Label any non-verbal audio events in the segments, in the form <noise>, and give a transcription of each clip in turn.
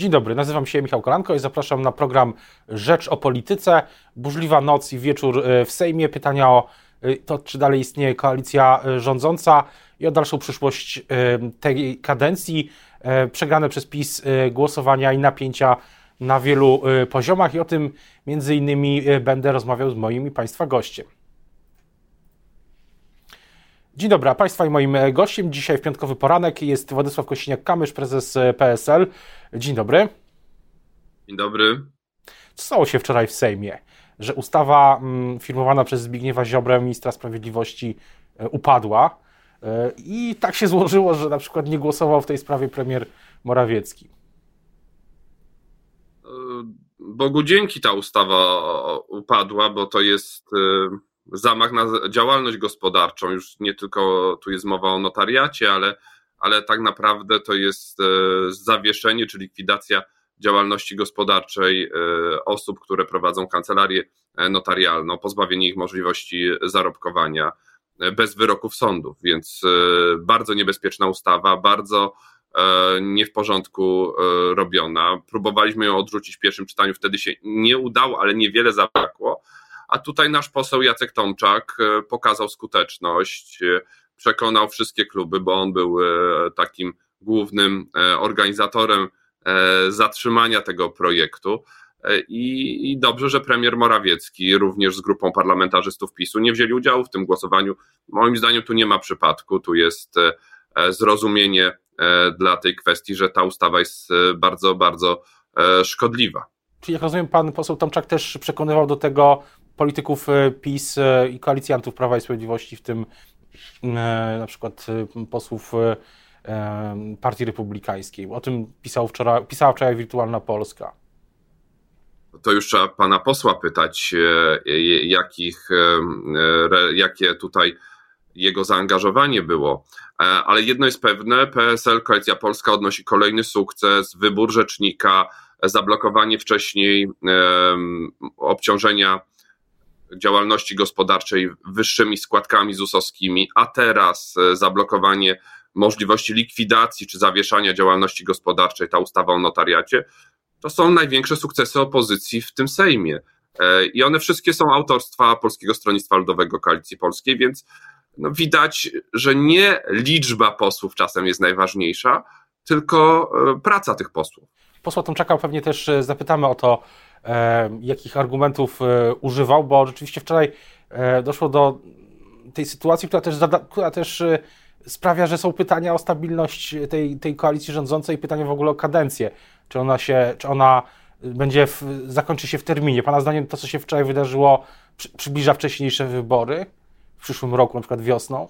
Dzień dobry, nazywam się Michał Kolanko i zapraszam na program Rzecz o Polityce. Burzliwa noc i wieczór e, w Sejmie. Pytania o e, to, czy dalej istnieje koalicja e, rządząca i o dalszą przyszłość tej kadencji. Przegrane przez PiS głosowania i napięcia na wielu poziomach i o tym między innymi będę rozmawiał z moim i Państwa gościem. Dzień dobry, a Państwa i moim gościem dzisiaj w piątkowy poranek jest Władysław Kosiniak-Kamysz, prezes PSL. Dzień dobry. Dzień dobry. Co stało się wczoraj w Sejmie? Że ustawa mm, firmowana przez Zbigniewa Ziobrę, ministra sprawiedliwości, e, upadła e, i tak się złożyło, że na przykład nie głosował w tej sprawie premier Morawiecki. E, Bogu dzięki ta ustawa upadła, bo to jest zamach na działalność gospodarczą. Już nie tylko tu jest mowa o notariacie, ale, ale tak naprawdę to jest e, zawieszenie czy likwidacja działalności gospodarczej e, osób, które prowadzą kancelarię e, notarialną, pozbawienie ich możliwości zarobkowania bez wyroków sądów. Więc bardzo niebezpieczna ustawa, bardzo nie w porządku robiona. Próbowaliśmy ją odrzucić w pierwszym czytaniu, wtedy się nie udało, ale niewiele zabrakło a tutaj nasz poseł Jacek Tomczak e, pokazał skuteczność, e, przekonał wszystkie kluby, bo on był e, takim głównym organizatorem zatrzymania tego projektu. I, dobrze, że premier Morawiecki również z grupą parlamentarzystów PiSu nie wzięli udziału w tym głosowaniu. Moim zdaniem tu nie ma przypadku, tu jest zrozumienie dla tej kwestii, że ta ustawa jest bardzo, bardzo szkodliwa. Czyli jak rozumiem, pan poseł Tomczak też przekonywał do tego polityków e, PiS e, i koalicjantów Prawa i Sprawiedliwości, w tym e, na przykład posłów Partii Republikańskiej. O tym pisał wczoraj, pisała wczoraj Wirtualna Polska. To już trzeba pana posła pytać, jakich, jakie tutaj jego zaangażowanie było. Ale jedno jest pewne, PSL, Koalicja Polska odnosi kolejny sukces, wybór rzecznika, zablokowanie wcześniej obciążenia działalności gospodarczej wyższymi składkami ZUS-owskimi, a teraz e, zablokowanie możliwości likwidacji czy zawieszania działalności gospodarczej, ta ustawa o notariacie, to są największe sukcesy opozycji w tym Sejmie. E, I one wszystkie są autorstwa Polskiego Stronnictwa Ludowego Koalicji Polskiej, więc no widać, że nie liczba posłów czasem jest najważniejsza, tylko e, praca tych posłów. Posła Tomczaka pewnie też zapytamy o to, E, jakich argumentów e, używał, bo rzeczywiście wczoraj e, doszło do tej sytuacji, która też, która też sprawia, że są pytania o stabilność tej, tej koalicji rządzącej, pytania w ogóle o kadencję. Czy ona się, czy ona będzie, w, zakończy się w terminie. Pana zdaniem to, co się wczoraj wydarzyło, przy, przybliża wcześniejsze wybory w przyszłym roku, na przykład wiosną?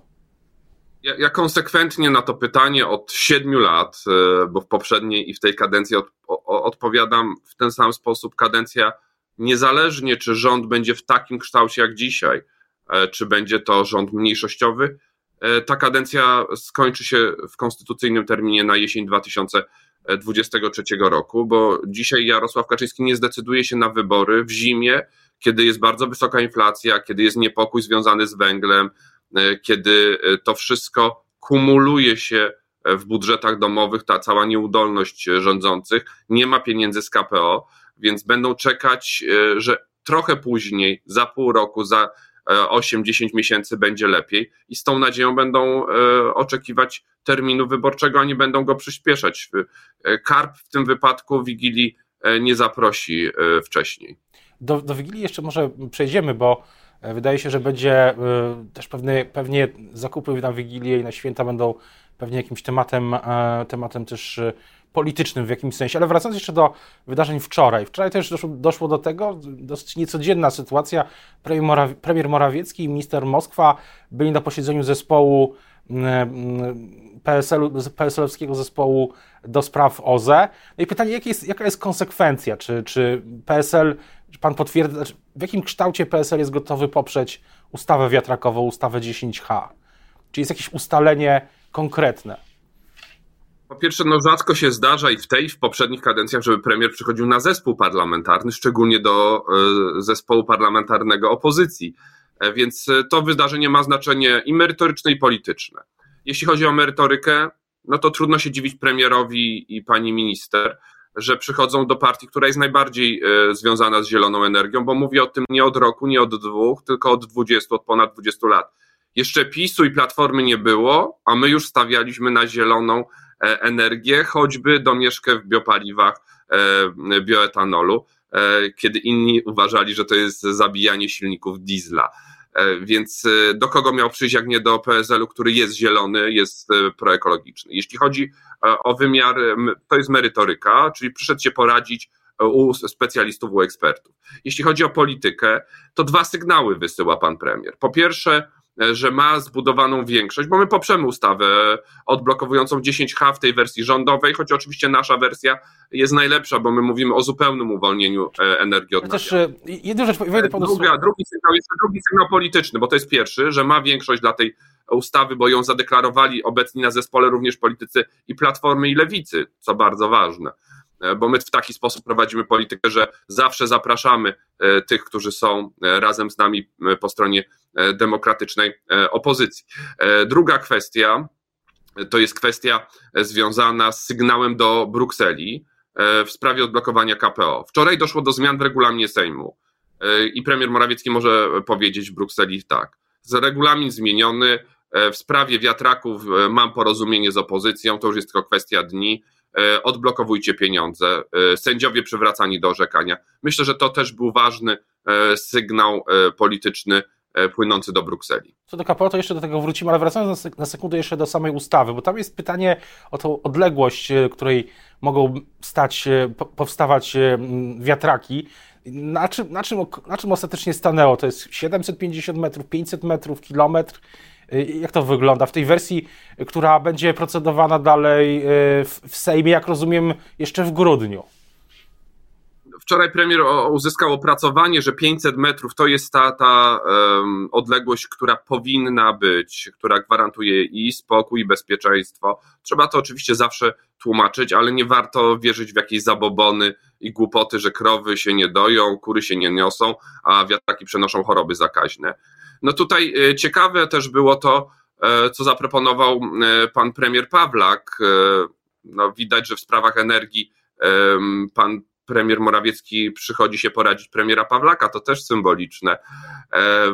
Ja, ja, konsekwentnie na to pytanie od siedmiu lat, e, bo w poprzedniej i w tej kadencji od, o, odpowiadam w ten sam sposób. Kadencja, niezależnie czy rząd będzie w takim kształcie jak dzisiaj, e, czy będzie to rząd mniejszościowy, e, ta kadencja skończy się w konstytucyjnym terminie na jesień 2023 roku, bo dzisiaj Jarosław Kaczyński nie zdecyduje się na wybory w zimie, kiedy jest bardzo wysoka inflacja, kiedy jest niepokój związany z węglem, kiedy e, to wszystko kumuluje się e, w budżetach domowych, ta cała nieudolność rządzących, nie ma pieniędzy z KPO, więc będą czekać, że trochę później, za pół roku, za 8-10 miesięcy będzie lepiej i z tą nadzieją będą oczekiwać terminu wyborczego, a nie będą go przyspieszać. Karp w tym wypadku Wigilii nie zaprosi wcześniej. Do, do Wigilii jeszcze może przejdziemy, bo E, wydaje się, że będzie e, też pewnie zakupy na Wigilię i na święta będą pewnie jakimś tematem, e, tematem też politycznym w jakimś sensie. Ale wracając jeszcze do wydarzeń wczoraj. Wczoraj też doszło, doszło do tego, dosyć niecodzienna sytuacja. Premier, Moraw premier Morawiecki i minister Moskwa byli na posiedzeniu zespołu PSL, PSL-owskiego zespołu do spraw OZE. No i pytanie, jak jest, jaka jest konsekwencja? Czy, czy PSL, czy pan potwierdza, znaczy w jakim kształcie PSL jest gotowy poprzeć ustawę wiatrakową, ustawę 10H? Czy jest jakieś ustalenie konkretne? Po pierwsze, no rzadko się zdarza i w tej, w poprzednich kadencjach, żeby premier przychodził na zespół parlamentarny, szczególnie do y, zespołu parlamentarnego opozycji. E, więc e, to wydarzenie ma znaczenie i merytoryczne, i polityczne. Jeśli chodzi o merytorykę, no to trudno się dziwić premierowi i pani minister, że przychodzą do partii, która jest najbardziej związana z zieloną energią, bo mówię o tym nie od roku, nie od dwóch, tylko od dwudziestu, od ponad dwudziestu lat. Jeszcze PiSu i Platformy nie było, a my już stawialiśmy na zieloną energię, choćby domieszkę w biopaliwach, bioetanolu. E, kiedy inni uważali, że to jest zabijanie silników diesla. E, więc e, do kogo miał przyjść, jak nie do PSL-u, który jest zielony, jest proekologiczny. Jeśli chodzi o wymiar, to jest merytoryka, czyli przyszedł się poradzić u specjalistów, u ekspertów. Jeśli chodzi o politykę, to dwa sygnały wysyła pan premier. Po pierwsze, że ma zbudowaną większość, bo my poprzemy ustawę odblokowującą 10H w tej wersji rządowej, choć oczywiście nasza wersja jest najlepsza, bo my mówimy o zupełnym uwolnieniu e, energii od Też e, jedną rzecz wejdę panu Druga, drugi sygnał jest drugi sygnał polityczny, bo to jest pierwszy, że ma większość dla tej ustawy, bo ją zadeklarowali obecni na zespole również politycy i Platformy i Lewicy, co bardzo ważne. E, bo my w taki sposób prowadzimy politykę, że zawsze zapraszamy e, tych, którzy są e, razem z nami po stronie demokratycznej opozycji. Druga kwestia to jest kwestia związana z sygnałem do Brukseli w sprawie odblokowania KPO. Wczoraj doszło do zmian w regulaminie Sejmu i premier Morawiecki może powiedzieć w Brukseli tak. Regulamin zmieniony, w sprawie wiatraków mam porozumienie z opozycją, to już jest tylko kwestia dni. E, odblokowujcie pieniądze, e, sędziowie przywracani do orzekania. Myślę, że to też był ważny e, sygnał polityczny płynący do Brukseli. Co do KPO, to jeszcze do tego wrócimy, ale wracając na sekundę jeszcze do samej ustawy, bo tam jest pytanie o tą odległość, której mogą stać, powstawać wiatraki. Na czym, na, czym, na czym ostatecznie stanęło? To jest 750 metrów, 500 metrów, kilometr? Jak to wygląda w tej wersji, która będzie procedowana dalej e, w Sejmie, jak rozumiem, jeszcze w grudniu? Wczoraj premier uzyskał opracowanie, że 500 metrów to jest ta, ta um, odległość, która powinna być, która gwarantuje i spokój, i bezpieczeństwo. Trzeba to oczywiście zawsze tłumaczyć, ale nie warto wierzyć w jakieś zabobony i głupoty, że krowy się nie doją, kury się nie niosą, a wiatraki przenoszą choroby zakaźne. No tutaj e, ciekawe też było to, e, co zaproponował e, pan premier Pawlak. No, widać, że w sprawach energii pan premier Morawiecki przychodzi się poradzić premiera Pawlaka, to też symboliczne,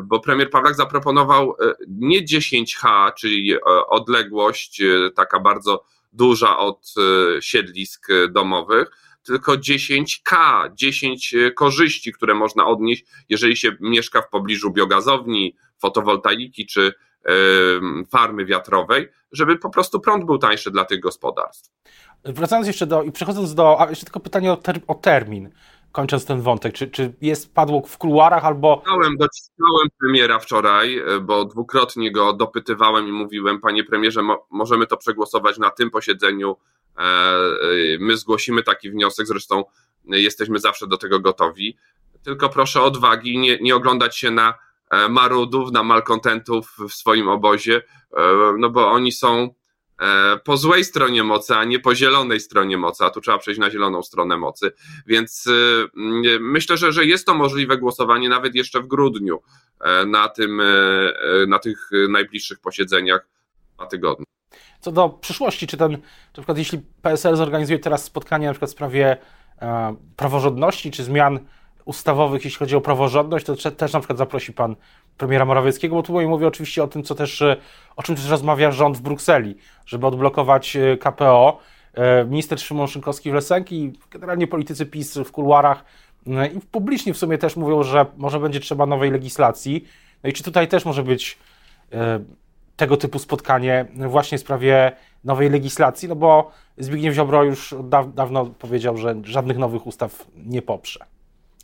bo premier Pawlak zaproponował nie 10H, czyli odległość taka bardzo duża od siedlisk domowych, tylko 10K, 10 e, korzyści, które można odnieść, jeżeli się mieszka w pobliżu biogazowni, fotowoltaiki czy farmy wiatrowej, żeby po prostu prąd był tańszy dla tych gospodarstw. Wracając jeszcze do, i przechodząc do, a jeszcze tylko pytanie o, ter, o termin, kończąc ten wątek, czy, czy jest padło w kuluarach albo... Dociskałem, dociskałem premiera wczoraj, e, bo dwukrotnie go dopytywałem i mówiłem, panie premierze, mo możemy to przegłosować na tym posiedzeniu my zgłosimy taki wniosek, zresztą jesteśmy zawsze do tego gotowi. Tylko proszę odwagi, nie, nie oglądać się na e, marudów, na malkontentów w swoim obozie, no bo oni są po złej stronie mocy, a nie po zielonej stronie mocy, a tu trzeba przejść na zieloną stronę mocy. Więc myślę, że, że jest to możliwe głosowanie nawet jeszcze w grudniu na, tym, na tych najbliższych posiedzeniach na tygodniu. Co do przyszłości, czy ten, na przykład jeśli PSL zorganizuje teraz spotkanie na przykład w sprawie e, praworządności, czy zmian ustawowych, jeśli chodzi o praworządność, to też na przykład zaprosi pan premiera Morawieckiego, bo tu mówię oczywiście o tym, co też, e, o czym też rozmawia rząd w Brukseli, żeby odblokować e, KPO. E, minister Szymon Szynkowski w Lesenki, generalnie politycy PiS w kuluarach i publicznie w sumie też mówią, że może będzie trzeba nowej legislacji. No i czy tutaj też może być tego typu spotkanie właśnie w sprawie nowej legislacji, no bo Zbigniew Ziobro już dawno powiedział, że żadnych nowych ustaw nie poprze.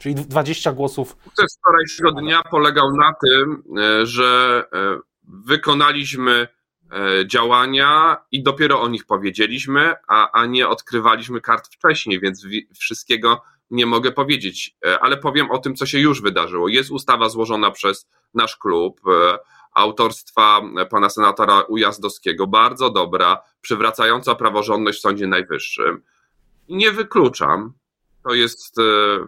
Czyli 20 głosów. Sukces wczorajszego dnia polegał na tym, e, że e, wykonaliśmy e, działania i dopiero o nich powiedzieliśmy, a, a nie odkrywaliśmy kart wcześniej, więc wszystkiego nie mogę powiedzieć, ale powiem o tym, co się już wydarzyło. Jest ustawa złożona przez nasz klub autorstwa pana senatora Ujazdowskiego, bardzo dobra, przywracająca praworządność w Sądzie Najwyższym. Nie wykluczam, to jest e,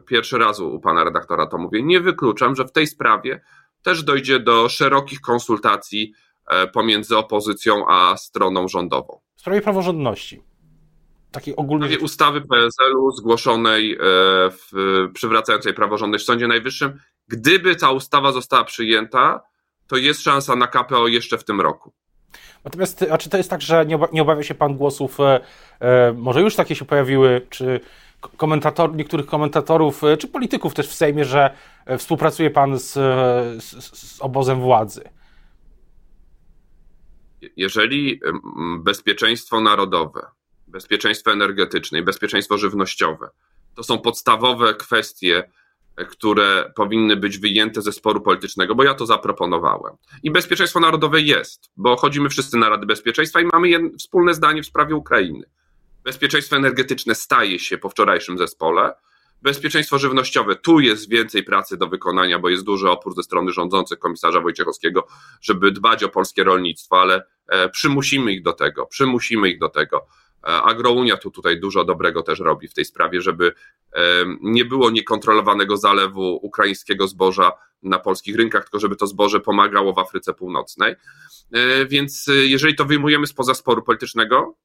pierwszy raz u pana redaktora to mówię, nie wykluczam, że w tej sprawie też dojdzie do szerokich konsultacji e, pomiędzy opozycją a stroną rządową. W sprawie praworządności. takiej ogólnej... ustawy PSL-u zgłoszonej, w, przywracającej praworządność w Sądzie Najwyższym, gdyby ta ustawa została przyjęta, to jest szansa na KPO jeszcze w tym roku. Natomiast, a czy to jest tak, że nie, nie obawia się pan głosów, e, e, może już takie się pojawiły, czy komentator, niektórych komentatorów, e, czy polityków też w Sejmie, że e, współpracuje pan z, z, z obozem władzy? Jeżeli bezpieczeństwo narodowe, bezpieczeństwo energetyczne i bezpieczeństwo żywnościowe to są podstawowe kwestie które powinny być wyjęte ze sporu politycznego, bo ja to zaproponowałem. I bezpieczeństwo narodowe jest, bo chodzimy wszyscy na Rady Bezpieczeństwa i mamy wspólne zdanie w sprawie Ukrainy. Bezpieczeństwo energetyczne staje się po wczorajszym zespole. Bezpieczeństwo żywnościowe, tu jest więcej pracy do wykonania, bo jest duży opór ze strony rządzących komisarza Wojciechowskiego, żeby dbać o polskie rolnictwo, ale e, przymusimy ich do tego, przymusimy ich do tego. E, Agrounia tu tutaj dużo dobrego też robi w tej sprawie, żeby nie było niekontrolowanego zalewu ukraińskiego zboża na polskich rynkach, tylko żeby to zboże pomagało w Afryce Północnej. E, więc e, jeżeli to wyjmujemy spoza sporu politycznego,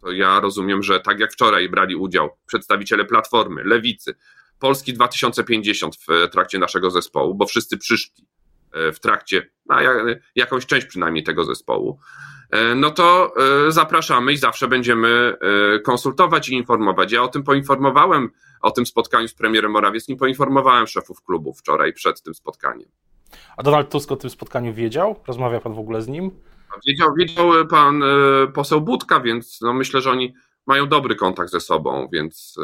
to ja rozumiem, że tak jak wczoraj brali udział przedstawiciele Platformy, Lewicy, Polski 2050 w trakcie naszego zespołu, bo wszyscy przyszli w trakcie, na jakąś część przynajmniej tego zespołu, E, no to e, zapraszamy i zawsze będziemy e, konsultować i informować. Ja o tym poinformowałem, o tym spotkaniu z premierem Morawieckim, poinformowałem szefów klubu wczoraj przed tym spotkaniem. A Donald Tusk o tym spotkaniu wiedział? Rozmawia pan w ogóle z nim? Wiedział, wiedział pan poseł Budka, więc no myślę, że oni mają dobry kontakt ze sobą, więc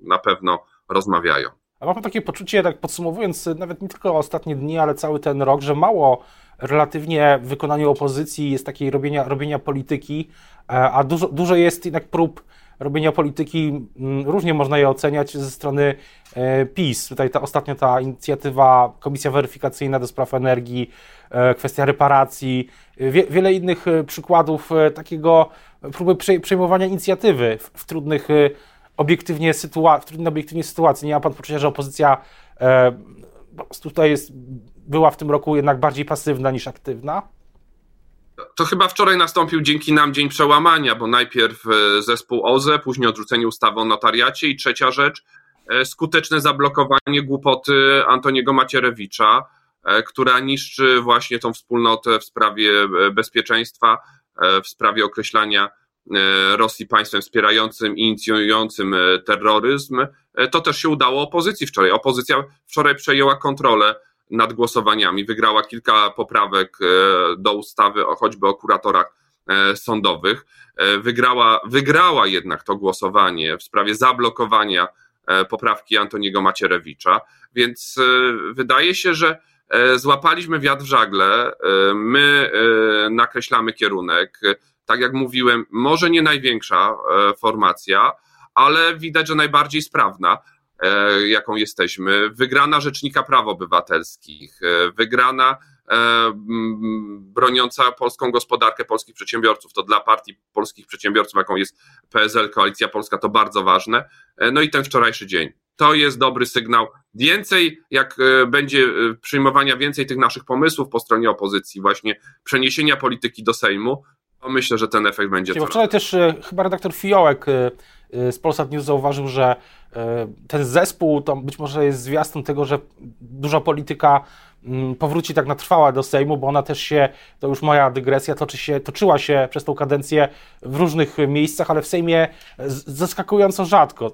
na pewno rozmawiają. A mam takie poczucie, tak podsumowując, nawet nie tylko ostatnie dni, ale cały ten rok, że mało relatywnie w wykonaniu opozycji jest takiej robienia, robienia polityki, e, a dużo, dużo jest jednak prób robienia polityki, mm, różnie można je oceniać ze strony e, PiS. Tutaj ta ostatnio ta inicjatywa, Komisja Weryfikacyjna do Spraw Energii, e, kwestia reparacji, wie, wiele innych przykładów takiego próby przejmowania inicjatywy w, w trudnych obiektywnie, sytua- w trudnej obiektywnie sytuacji. Nie ma pan poczucia, że opozycja e, tutaj jest, była w tym roku jednak bardziej pasywna niż aktywna? To chyba wczoraj nastąpił dzięki nam dzień przełamania, bo najpierw e, zespół OZE, później odrzucenie ustawy o notariacie i trzecia rzecz, e, skuteczne zablokowanie głupoty Antoniego Macierewicza, e, która niszczy właśnie tą wspólnotę w sprawie bezpieczeństwa, w sprawie określania Rosji państwem wspierającym inicjującym e, terroryzm, e, to też się udało opozycji wczoraj. Opozycja wczoraj przejęła kontrolę nad głosowaniami, wygrała kilka poprawek do ustawy choćby o kuratorach sądowych. Wygrała, wygrała jednak to głosowanie w sprawie zablokowania poprawki Antoniego Macierewicza, więc wydaje się, że złapaliśmy wiatr w żagle, my nakreślamy kierunek, tak jak mówiłem, może nie największa e, formacja, ale widać, że najbardziej sprawna, e, jaką jesteśmy. Wygrana Rzecznika Praw Obywatelskich, e, wygrana broniąca polską gospodarkę, polskich przedsiębiorców. To dla partii polskich przedsiębiorców, jaką jest PSL, Koalicja Polska, to bardzo ważne. No i ten wczorajszy dzień. To jest dobry sygnał. Więcej, jak będzie przyjmowania więcej tych naszych pomysłów po stronie opozycji, właśnie przeniesienia polityki do Sejmu, myślę, że ten efekt będzie. Bo wczoraj też e, chyba redaktor Fiołek e, e, z Polsat News zauważył, że ten zespół to być może jest zwiastun tego, że duża polityka mm, powróci tak na trwała do Sejmu, bo ona też się, to już moja dygresja, toczy się, toczyła się przez tą kadencję w różnych miejscach, ale w Sejmie zaskakująco rzadko.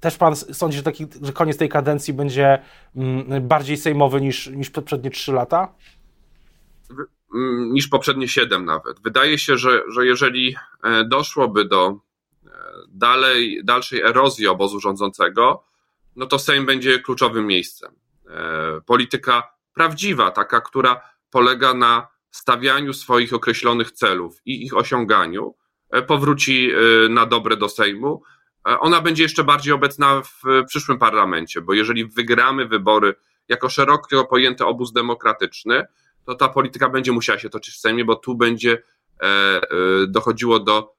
Też pan sądzi, że, taki, że koniec tej kadencji będzie mm, bardziej sejmowy niż, niż poprzednie trzy lata? Niż poprzednie siedem nawet. Wydaje się, że, że jeżeli e, doszłoby do e, dalej, dalszej erozji obozu rządzącego, no to Sejm będzie kluczowym miejscem. E, polityka prawdziwa, taka, która polega na stawianiu swoich określonych celów i ich osiąganiu, powróci na dobre do Sejmu. Ona będzie jeszcze bardziej obecna w przyszłym parlamencie, bo jeżeli wygramy wybory jako szeroko pojęty obóz demokratyczny, to ta polityka będzie musiała się toczyć w Sejmie, bo tu będzie e, e, dochodziło do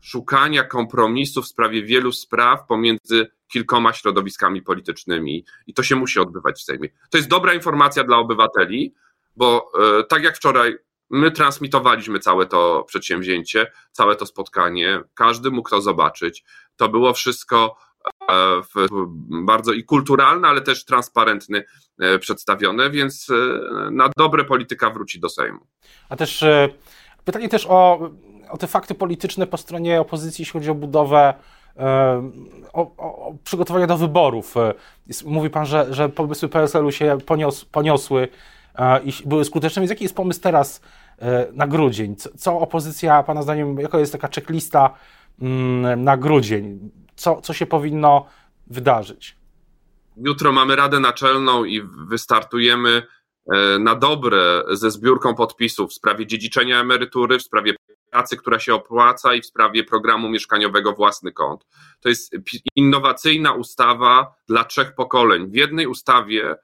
szukania kompromisów w sprawie wielu spraw pomiędzy kilkoma środowiskami politycznymi i to się musi odbywać w Sejmie. To jest dobra informacja dla obywateli, bo e, tak jak wczoraj My transmitowaliśmy całe to przedsięwzięcie, całe to spotkanie. Każdy mógł to zobaczyć. To było wszystko e, bardzo i kulturalne, ale też transparentny e, przedstawione, więc e, na dobre polityka wróci do Sejmu. A też pytanie też o, o te fakty polityczne po stronie opozycji, jeśli chodzi o budowę o, o, przygotowania do wyborów. Mówi Pan, że, że pomysły PSL-u się ponios, poniosły i były skuteczne, więc jaki jest pomysł teraz na grudzień? Co opozycja, Pana zdaniem, jaka jest taka checklista mm, na grudzień? Co, co się powinno wydarzyć? Jutro mamy Radę Naczelną i wystartujemy e, na dobre ze zbiórką podpisów w sprawie dziedziczenia emerytury, w sprawie pracy, która się opłaca i w sprawie programu mieszkaniowego Własny Kąt. To jest innowacyjna ustawa dla trzech pokoleń. W jednej ustawie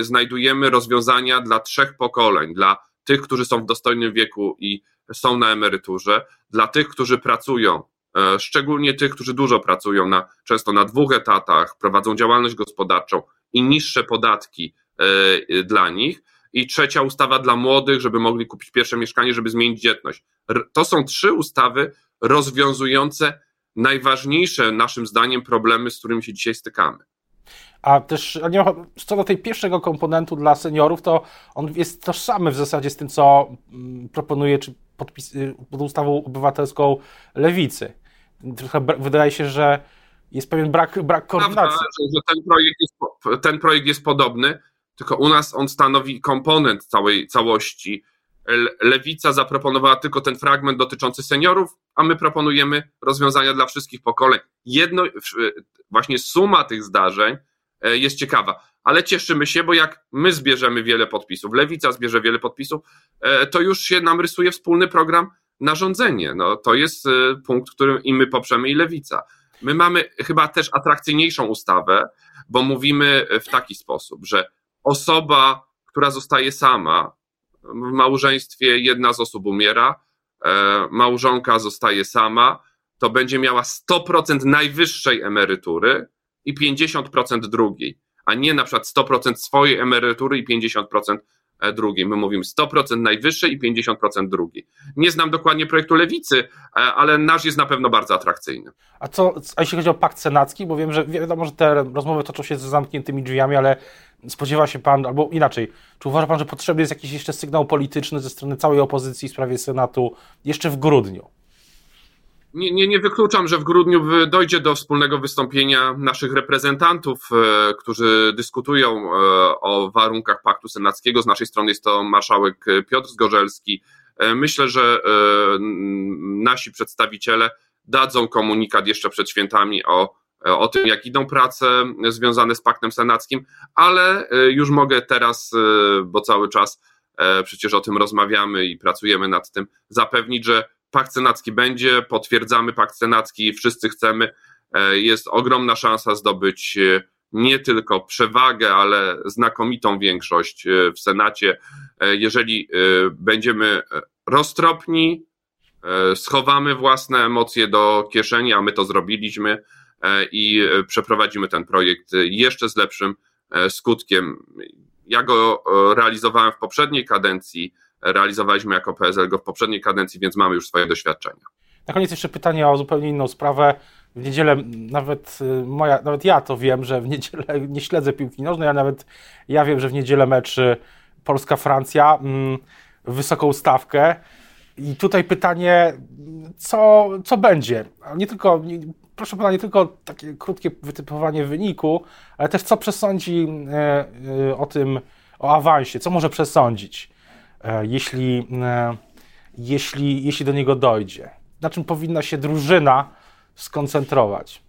znajdujemy rozwiązania dla trzech pokoleń, dla tych, którzy są w dostojnym wieku i są na emeryturze, dla tych, którzy pracują, szczególnie tych, którzy dużo pracują, na, często na dwóch etatach, prowadzą działalność gospodarczą i niższe podatki e, dla nich. I trzecia ustawa dla młodych, żeby mogli kupić pierwsze mieszkanie, żeby zmienić dzietność. To są trzy ustawy rozwiązujące najważniejsze naszym zdaniem problemy, z którymi się dzisiaj stykamy. A też co do tej pierwszego komponentu dla seniorów, to on jest tożsamy w zasadzie z tym, co mm, proponuje czy podpis, y, pod ustawą obywatelską lewicy. Trochę wydaje się, że jest pewien brak, brak koordynacji. Prawda, że ten projekt, jest, ten projekt jest podobny, tylko u nas on stanowi komponent całej całości. Lewica zaproponowała tylko ten fragment dotyczący seniorów, a my proponujemy rozwiązania dla wszystkich pokoleń. Jedno, właśnie suma tych zdarzeń E, jest ciekawa. Ale cieszymy się, bo jak my zbierzemy wiele podpisów, lewica zbierze wiele podpisów, e, to już się nam rysuje wspólny program narządzenie. No, to jest e, punkt, którym i my poprzemy, i lewica. My mamy chyba też atrakcyjniejszą ustawę, bo mówimy w taki sposób, że osoba, która zostaje sama w małżeństwie, jedna z osób umiera, małżonka zostaje sama, to będzie miała 100% najwyższej emerytury, i 50% drugiej, a nie na przykład 100% swojej emerytury i 50% e, drugiej. My mówimy 100% najwyższej i 50% drugiej. Nie znam dokładnie projektu lewicy, e, ale nasz jest na pewno bardzo atrakcyjny. A co, a jeśli chodzi o pakt senacki, bo wiem, że wiadomo, że te rozmowy toczą się za zamkniętymi drzwiami, ale spodziewa się pan, albo inaczej, czy uważa pan, że potrzebny jest jakiś jeszcze sygnał polityczny ze strony całej opozycji w sprawie Senatu jeszcze w grudniu? Nie, nie, nie wykluczam, że w grudniu dojdzie do wspólnego wystąpienia naszych reprezentantów, e, którzy dyskutują e, o warunkach paktu senackiego. Z naszej strony jest to marszałek Piotr Zgorzelski. E, myślę, że nasi przedstawiciele dadzą komunikat jeszcze przed świętami o, o tym, jak idą prace związane z paktem senackim, ale już mogę teraz, bo cały czas przecież o tym rozmawiamy i pracujemy nad tym, zapewnić, że pakt senacki będzie, potwierdzamy pakt senacki, wszyscy chcemy. E, jest ogromna szansa zdobyć e, nie tylko przewagę, ale znakomitą większość e, w Senacie. Jeżeli będziemy roztropni, schowamy własne emocje do kieszeni, a my to zrobiliśmy i przeprowadzimy ten projekt jeszcze z lepszym skutkiem. Ja go realizowałem w poprzedniej kadencji realizowaliśmy jako PSL go w poprzedniej kadencji, więc mamy już swoje doświadczenia. Na koniec jeszcze pytanie o zupełnie inną sprawę. W niedzielę nawet y, moja, nawet ja to wiem, że w niedzielę <laughs> nie śledzę piłki nożnej, a nawet ja wiem, że w niedzielę mecz y, Polska-Francja, mm, wysoką stawkę. I tutaj pytanie, co, co będzie? Nie tylko, nie, proszę pana, nie tylko takie krótkie wytypowanie wyniku, ale też co przesądzi y, o tym, o awansie, co może przesądzić? E, jeśli, e, jeśli, jeśli do niego dojdzie? Na czym powinna się drużyna skoncentrować?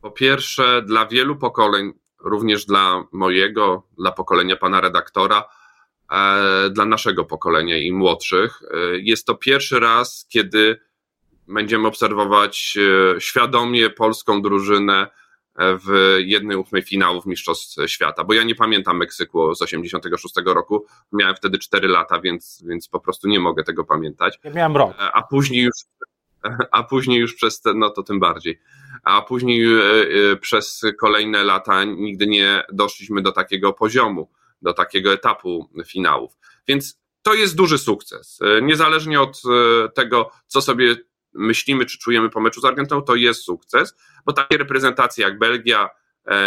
Po pierwsze, dla wielu pokoleń, również dla mojego, dla pokolenia pana redaktora, e, dla naszego pokolenia i młodszych, jest to pierwszy raz, kiedy będziemy obserwować świadomie polską drużynę w jednej ósmej finałów Mistrzostw Świata, bo ja nie pamiętam Meksyku z 86 roku, miałem wtedy 4 lata, więc, więc po prostu nie mogę tego pamiętać. Ja miałem rok. A później już, <laughs> a później już przez te, no to tym bardziej, a później e, e, przez kolejne lata nigdy nie doszliśmy do takiego poziomu, do takiego etapu finałów. Więc to jest duży sukces. Niezależnie od tego, co sobie myślimy, czy czujemy po meczu z Argentyną, to jest sukces, bo takie reprezentacje jak Belgia,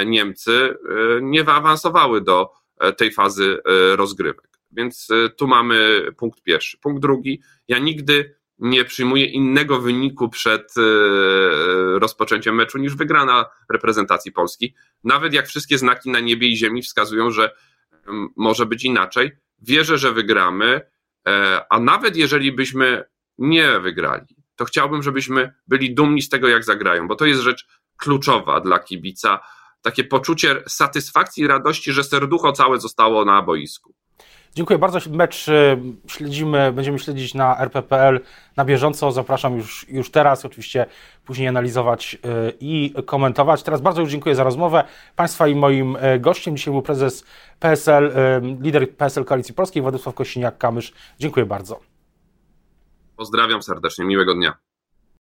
Niemcy nie wyawansowały do tej fazy rozgrywek. Więc tu mamy punkt pierwszy. Punkt drugi, ja nigdy nie przyjmuje innego wyniku przed e, rozpoczęciem meczu niż wygrana reprezentacji Polski. Nawet jak wszystkie znaki na niebie i ziemi wskazują, że może być inaczej, wierzę, że wygramy, e, a nawet jeżeli byśmy nie wygrali, to chciałbym, żebyśmy byli dumni z tego, jak zagrają, bo to jest rzecz kluczowa dla kibica. Takie poczucie satysfakcji i radości, że serducho całe zostało na boisku. Dziękuję bardzo. Mecz y, śledzimy, będziemy śledzić na rppl na bieżąco. Zapraszam już, już teraz, oczywiście później analizować y, i komentować. Teraz bardzo już dziękuję za rozmowę. Państwa i moim y, gościem dzisiaj był prezes PSL, lider PSL Koalicji Polskiej, Władysław Kościniak-Kamysz. Dziękuję bardzo. Pozdrawiam serdecznie, miłego dnia.